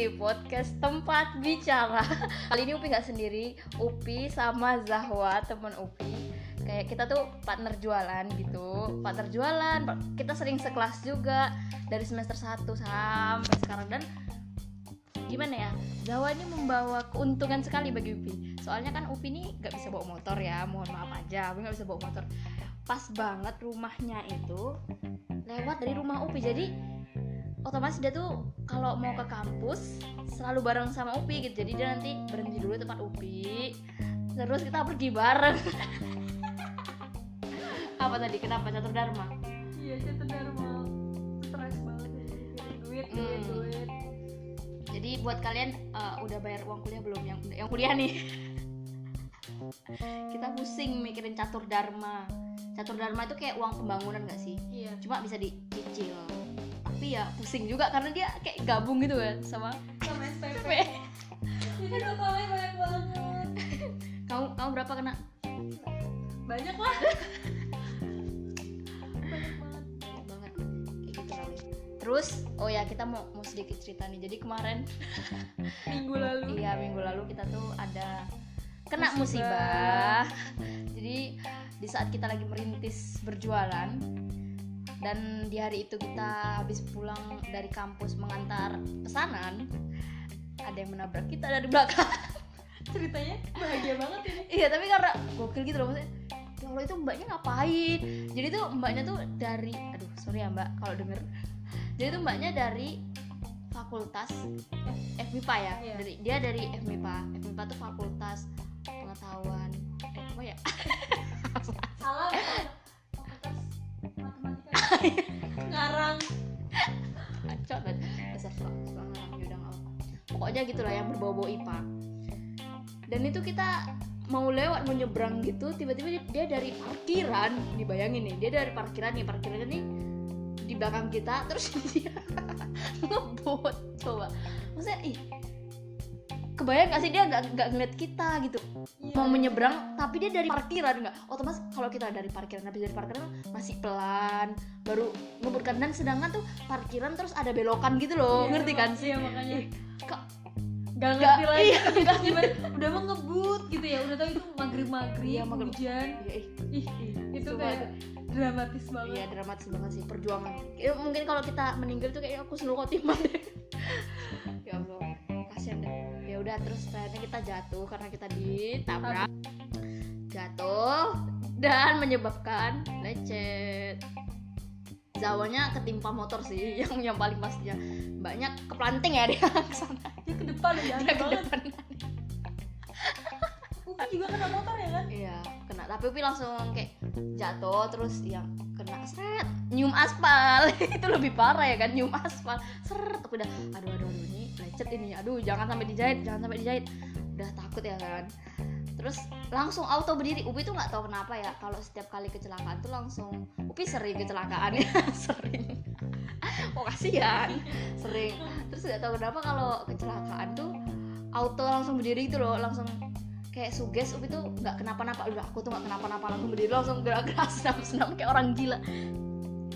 di podcast tempat bicara. Kali ini Upi nggak sendiri, Upi sama Zahwa teman Upi. Kayak kita tuh partner jualan gitu, partner jualan. Kita sering sekelas juga dari semester 1 sampai sekarang dan gimana ya Zahwa ini membawa keuntungan sekali bagi Upi soalnya kan Upi ini nggak bisa bawa motor ya mohon maaf aja Upi nggak bisa bawa motor pas banget rumahnya itu lewat dari rumah Upi jadi otomatis dia tuh kalau mau ke kampus selalu bareng sama Upi gitu. Jadi dia nanti berhenti dulu tempat Upi. Terus kita pergi bareng. Apa tadi? Kenapa? Catur dharma? Iya catur dharma. Stres banget ya duit duit Hmm. duit. Jadi buat kalian uh, udah bayar uang kuliah belum? Yang yang kuliah nih. Kita pusing mikirin catur dharma. Catur dharma itu kayak uang pembangunan gak sih? Iya. Cuma bisa dicicil tapi ya pusing juga karena dia kayak gabung gitu kan sama sama SPP SP. jadi totalnya banyak banget. Kamu kamu berapa kena? Banyak lah. Banyak banget. Banyak banget kayak gitu kali terus oh ya kita mau mau sedikit cerita nih. Jadi kemarin minggu lalu. Iya minggu lalu kita tuh ada kena Musibah. musibah. Jadi di saat kita lagi merintis berjualan dan di hari itu kita habis pulang dari kampus mengantar pesanan ada yang menabrak kita dari belakang. Ceritanya bahagia banget ini. Iya tapi karena gokil gitu loh maksudnya ya Allah itu mbaknya ngapain? Jadi tuh mbaknya tuh dari aduh sorry ya mbak kalau denger. Jadi tuh mbaknya dari fakultas FMIPA ya Iya. dari dia dari FMIPA FMIPA tuh fakultas pengetahuan eh apa ya? Salah ngarang. Kacau banget suka ngarang ya udah nggak apa pokoknya gitulah yang berbau-bau IPA. Dan itu kita mau lewat mau nyebrang gitu tiba-tiba dia- dia dari parkiran dibayangin nih dia dari parkiran nih parkirannya nih di belakang kita terus dia ngebut coba. Maksudnya ih kebayang gak sih dia nggak nggak ngeliat kita gitu? Iya. mau menyeberang tapi dia dari parkiran nggak? Otomatis kalau kita dari parkiran habis dari parkiran masih pelan baru ngebut dan sedangkan tuh parkiran terus ada belokan gitu loh Iya, ngerti kan? sih iya makanya. Ih, kok gak Nggak, ngerti lagi. iya, gimana udah mau ngebut gitu ya udah tau itu maghrib maghrib Iya, maghrib. hujan. Ya, ih, ih itu Sumpah kayak dramatis banget. Iya dramatis banget sih perjuangan. Ya, mungkin kalau kita meninggal tuh kayaknya aku seluruh khotimah deh udah terus akhirnya kita jatuh karena kita ditabrak. Jatuh dan menyebabkan lecet. Zawanya ketimpa motor sih yang yang paling pastinya. Banyak keplanting ya dia ke sana. Dia ke depan ya dia ke depan. Upi juga kena motor ya kan? Iya kena. Tapi Upi langsung kayak jatuh terus yang kena seret nyium aspal. Itu lebih parah ya kan nyium aspal. Seret udah aduh aduh aduh ini lecet ini. Aduh jangan sampai dijahit jangan sampai dijahit. Udah takut ya kan? Terus langsung auto berdiri. Upi tuh nggak tahu kenapa ya kalau setiap kali kecelakaan tuh langsung Upi sering kecelakaan ya sering. Oh kasihan sering. Terus nggak tahu kenapa kalau kecelakaan tuh auto langsung berdiri gitu loh langsung kayak suges. Upi tuh nggak kenapa-napa. Udah aku tuh nggak kenapa-napa langsung berdiri langsung gerak-gerak senam-senam kayak orang gila.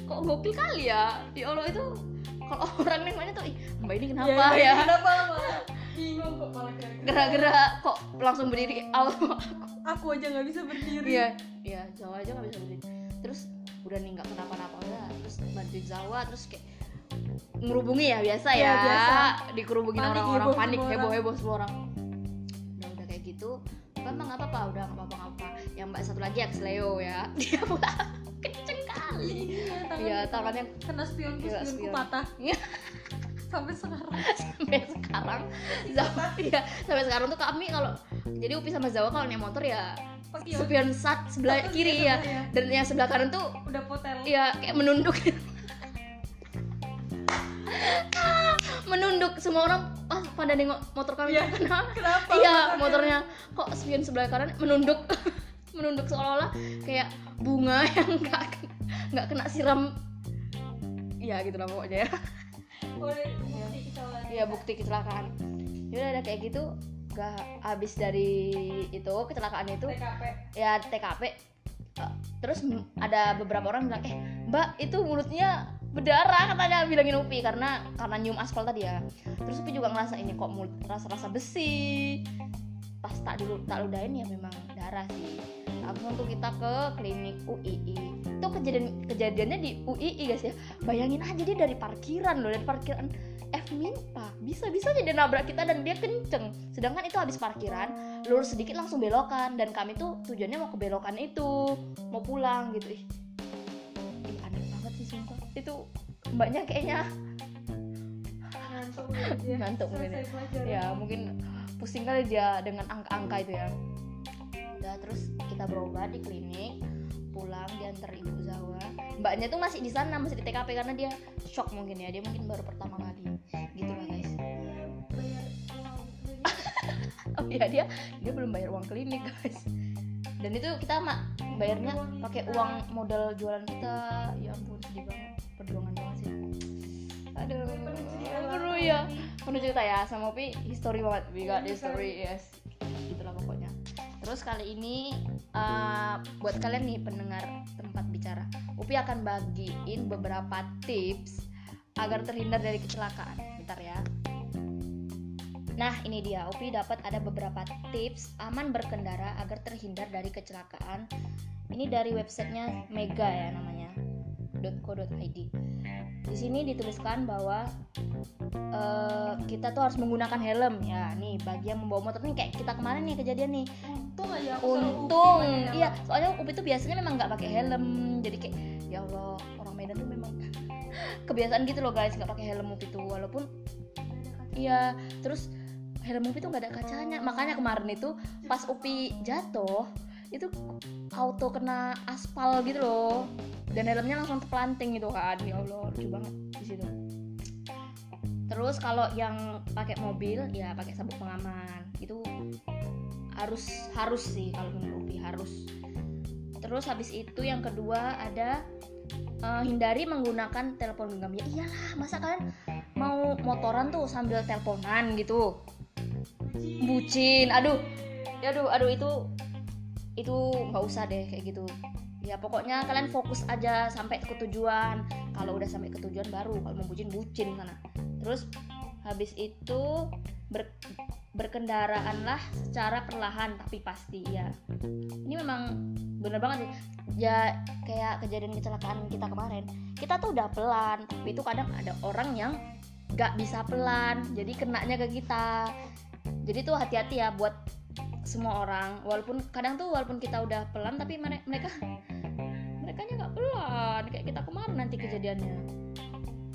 Kok gokil kali ya? Ya Allah itu kalau orang nengoknya tuh ih mbak ini kenapa Iya, ya kenapa malah bingung kok malah gerak-gerak. gerak-gerak kok langsung berdiri auto aku aja nggak bisa berdiri Iya, iya Jawa aja nggak bisa berdiri. Terus udah nih nggak kenapa-napa udah, terus bantuin Jawa, terus kayak ngerubungi ya biasa Iya, ya, biasa. dikerubungin Panik, orang-orang panik semua heboh orang. heboh semua orang. Udah udah kayak gitu, memang nggak apa-apa, udah nggak apa-apa apa. Yang mbak satu lagi ex Leo ya, dia pula kali. iya tangan Iya tangannya kena spionku Iya, spionku spion. patah. Iya. sampai sekarang. Sampai sekarang. Zawa ya sampai sekarang tuh kami kalau jadi Upi sama Zawa kalau naik motor ya spion sat sebelah Satu kiri ya. ya. dan yang sebelah kanan tuh udah potel. ya kayak menunduk. Menunduk. Semua orang pas pada nengok motor kami tuh kenapa kenapa iya Motornya? kok spion sebelah kanan menunduk? Menunduk seolah-olah kayak bunga yang kena- nggak kena siram. Ya gitu lah pokoknya. Ya ini bukti kecelakaan. Iya bukti kecelakaan. Ya udah ada kayak gitu gak habis dari itu kecelakaan itu. TKP ya TKP eh, terus ada beberapa orang bilang eh mbak itu mulutnya berdarah katanya bilangin Upi karena karena nyium aspal tadi ya. Terus Upi juga ngerasa ini kok mulut rasa-rasa besi. Pas tak dulu tak ludahin ya memang darah sih langsung tuh kita ke klinik UII itu kejadian kejadiannya di UII guys ya. Bayangin aja dia dari parkiran loh dari parkiran F Minpa bisa bisa aja dia nabrak kita dan dia kenceng. Sedangkan itu habis parkiran lurus sedikit langsung belokan. Dan kami tuh tujuannya mau ke belokan itu mau pulang gitu. Ih ih aneh banget sih sumpah. Itu mbaknya kayaknya ngantuk mungkin Ngantuk mungkin ya mungkin pusing kali dia dengan angka-angka itu ya. Udah terus kita berobat di klinik pulang diantar ibu Zawa. Mbaknya tuh masih di sana masih di TKP karena dia shock mungkin ya dia mungkin baru pertama kali. Gitu lah guys. Iya, oh iya dia dia belum bayar uang klinik guys. Dan itu kita mak bayarnya pakai uang modal jualan kita. Ya ampun sedih banget. Perjuangan banget sih. Aduh aduh ya penuh cerita ya sama Pi history banget. We got this story yes. Itulah pokoknya. Terus kali ini uh, buat kalian nih pendengar tempat bicara Upi akan bagiin beberapa tips agar terhindar dari kecelakaan bentar ya Nah, ini dia. Upi dapat ada beberapa tips aman berkendara agar terhindar dari kecelakaan. Ini dari websitenya Mega ya namanya. .co.id. Di sini dituliskan bahwa eh, kita tuh harus menggunakan helm ya. Nih, bagi yang membawa motor nih kayak kita kemarin nih kejadian nih. untung aja Untung. Iya, soalnya Upi tuh biasanya memang nggak pakai helm. Jadi kayak ya Allah, orang Medan tuh memang kebiasaan gitu loh guys, nggak pakai helm Upi tuh walaupun. Iya, terus helm Upi tuh nggak ada kacanya. Makanya kemarin itu pas Upi jatuh, itu auto kena aspal gitu loh. Dan helmnya langsung terpelanting gitu kan. Ya Allah, lucu banget di situ. Terus kalau yang pakai mobil ya pakai sabuk pengaman. Itu harus harus sih kalau menurut harus. Terus habis itu yang kedua ada eh, hindari menggunakan telepon genggam. Ya iyalah, masa kalian mau motoran tuh sambil teleponan gitu bucin aduh ya aduh aduh itu itu nggak usah deh kayak gitu ya pokoknya kalian fokus aja sampai ke tujuan kalau udah sampai ke tujuan baru kalau mau bucin bucin sana. Terus habis itu ber, berkendaraanlah secara perlahan tapi pasti ya. Ini memang bener banget sih. Ya kayak kejadian kecelakaan kita kemarin. Kita tuh udah pelan tapi itu kadang ada orang yang nggak bisa pelan. Jadi kenanya ke kita. Jadi tuh hati-hati ya buat semua orang. Walaupun kadang tuh walaupun kita udah pelan tapi mere- mereka mereka nggak pelan. Kayak kita kemarin nanti kejadiannya.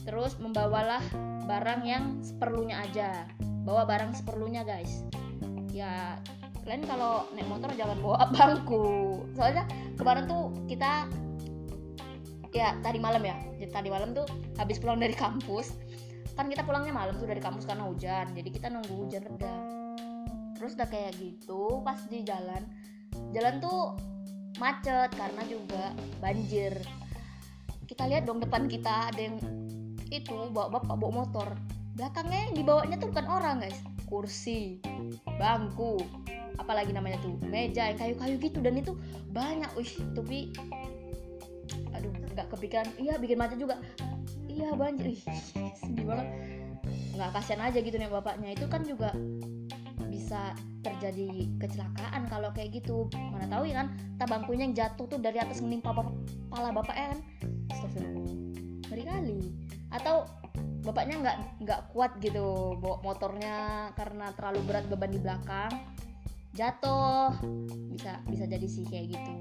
Terus membawalah barang yang seperlunya aja. Bawa barang seperlunya guys. Ya kalian kalau naik motor jangan bawa bangku. Soalnya kemarin tuh kita ya tadi malam ya. Tadi malam tuh habis pulang dari kampus. Kan kita pulangnya malam tuh dari kampus karena hujan. Jadi kita nunggu hujan reda terus udah kayak gitu pas di jalan jalan tuh macet karena juga banjir. Kita lihat dong depan kita ada yang itu bawa bapak bawa motor. Belakangnya yang dibawanya tuh bukan orang guys. Kursi bangku apalagi namanya tuh meja yang kayu-kayu gitu. Dan itu banyak wih tapi aduh nggak kepikiran. Iya bikin macet juga. Iya banjir. Ih, sedih banget. Nggak kasihan aja gitu nih bapaknya. Itu kan juga bisa terjadi kecelakaan kalau kayak gitu. Mana tahu ya kan tak bangkunya yang jatuh tuh dari atas menimpa kepala bapaknya kan? Astagfirullah. Ngeri kali. Atau bapaknya nggak nggak kuat gitu bawa motornya karena terlalu berat beban di belakang jatuh. Bisa bisa jadi sih kayak gitu.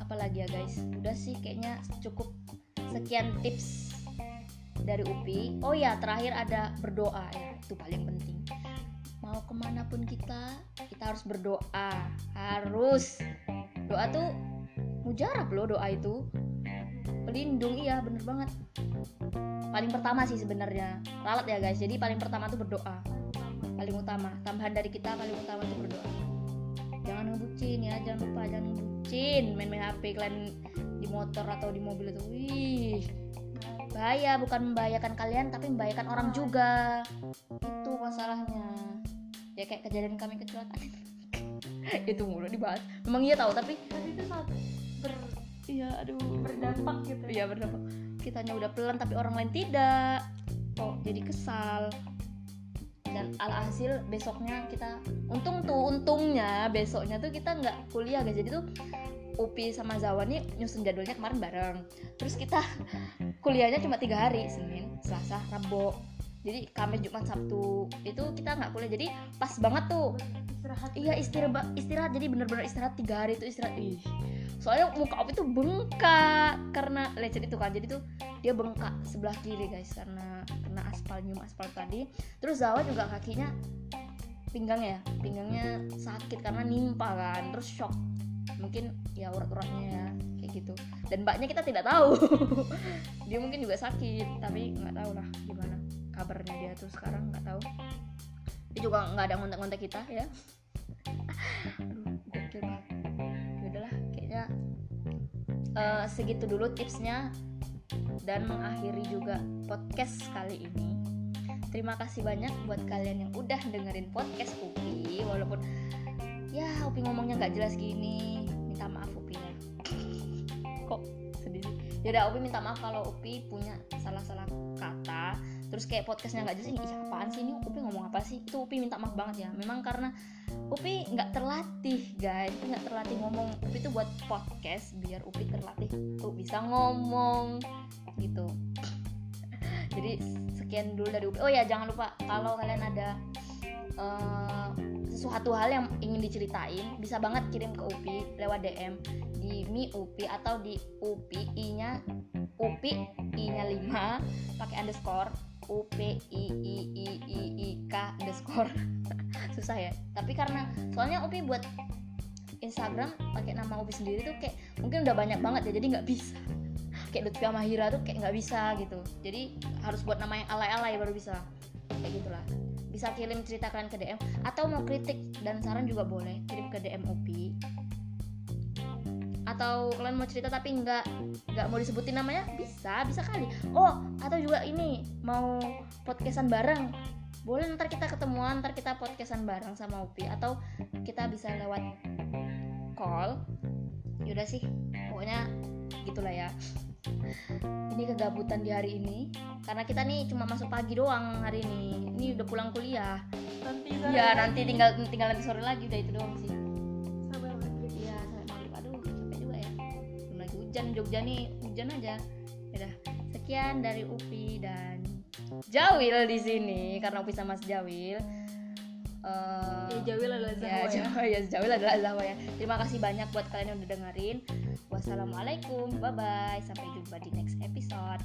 Apalagi ya guys udah sih kayaknya cukup sekian tips dari Upi. Oh ya terakhir ada berdoa ya itu paling penting mau ke mana pun kita kita harus berdoa. Harus. Doa tuh mujarab loh doa itu. Pelindung iya bener banget. Paling pertama sih sebenarnya. Ralat ya guys. Jadi paling pertama tuh berdoa. Paling utama. Tambahan dari kita paling utama tuh berdoa. Jangan ngebucin ya. Jangan lupa jangan ngebucin. Main-main HP kalian di motor atau di mobil itu. Wih. Bahaya bukan membahayakan kalian tapi membahayakan orang juga. Itu masalahnya ya kayak kejadian kami kecelakaan itu mulu dibahas. Memang iya tahu tapi tapi itu saat ber iya aduh. berdampak gitu ya? Iya berdampak. Kitanya udah pelan tapi orang lain tidak. Kok jadi kesal? Dan alhasil besoknya kita untung tuh untungnya besoknya tuh kita nggak kuliah guys. Jadi tuh Upi sama Zawan nih nyusun jadwalnya kemarin bareng. Terus kita kuliahnya cuma tiga hari Senin Selasa Rabu jadi Kamis Jumat Sabtu itu kita nggak kuliah. Jadi pas banget tuh. Istirahat iya istirahat istirahat. Jadi bener-bener istirahat tiga hari itu istirahat. Ih. Soalnya muka Opi tuh bengkak karena lecet itu kan. Jadi tuh dia bengkak sebelah kiri guys karena kena aspal nyium aspal tadi. Terus Zawa juga kakinya pinggang ya pinggangnya sakit karena nimpa kan. Terus shock. Mungkin ya urat-uratnya ya kayak gitu. Dan mbaknya kita tidak tahu. Dia mungkin juga sakit tapi nggak tahu lah gimana kabarnya dia tuh sekarang nggak tahu. Dia juga nggak ada ngontak-ngontak kita ya. Aduh gokil banget. Ya udahlah kayaknya eh, segitu dulu tipsnya dan mengakhiri juga podcast kali ini. Terima kasih banyak buat kalian yang udah dengerin podcast Upi walaupun ya Upi ngomongnya nggak jelas gini. Minta maaf Upi. Ya kok sedih ya udah Upi minta maaf kalau Upi punya salah-salah kata terus kayak podcastnya nggak jelas ini "Ih, apaan sih? Ini Upi ngomong apa sih? Itu Upi minta maaf banget ya. Memang karena Upi nggak terlatih guys. Nggak terlatih ngomong. Upi itu buat podcast biar Upi terlatih tuh bisa ngomong gitu. Jadi sekian dulu dari Upi. Oh ya jangan lupa kalau kalian ada eh, sesuatu hal yang ingin diceritain bisa banget kirim ke Upi lewat DM di Mi Upi atau di Upi i nya Upi i nya 5 pakai underscore U P I I I I I K underscore. Susah ya. Tapi karena soalnya Upi buat Instagram pakai nama Upi sendiri tuh kayak mungkin udah banyak banget ya jadi nggak bisa. Kayak Lutfi Mahira tuh kayak nggak bisa gitu. Jadi harus buat nama yang alay-alay baru bisa. Kayak gitulah. Bisa kirim cerita kalian ke DM atau mau kritik dan saran juga boleh kirim ke DM Upi atau kalian mau cerita tapi nggak nggak mau disebutin namanya bisa bisa kali. Oh atau juga ini mau podcastan bareng. Boleh ntar kita ketemuan ntar kita podcastan bareng sama Upi atau kita bisa lewat call. Yaudah sih pokoknya gitulah ya. Ini kegabutan di hari ini. Karena kita nih cuma masuk pagi doang hari ini. Ini udah pulang kuliah. Nanti ya nanti tinggal tinggal nanti sore lagi udah itu doang sih hujan Jogja nih hujan aja. Ya udah sekian dari Upi dan Jawil di sini karena Upi sama Mas Jawil. Uh, ya Jawil adalah ya, Zahwa ya Jawil adalah Zahwa ya terima kasih banyak buat kalian yang udah dengerin. Wassalamualaikum bye bye sampai jumpa di next episode.